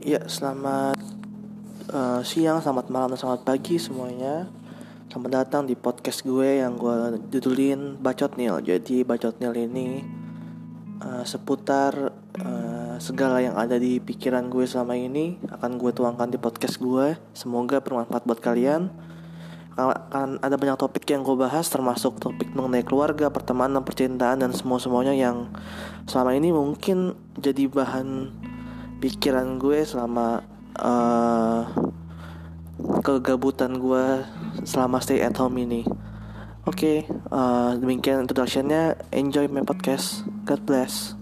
Ya, selamat uh, siang, selamat malam, dan selamat pagi semuanya. Selamat datang di podcast gue yang gue judulin Bacot Nil. Jadi Bacot Nil ini uh, seputar uh, segala yang ada di pikiran gue selama ini akan gue tuangkan di podcast gue. Semoga bermanfaat buat kalian. Akan ada banyak topik yang gue bahas termasuk topik mengenai keluarga, pertemanan, percintaan dan semua semuanya yang selama ini mungkin jadi bahan pikiran gue selama uh, kegabutan gue selama stay at home ini. Oke, okay, uh, demikian introductionnya. Enjoy my podcast. God bless.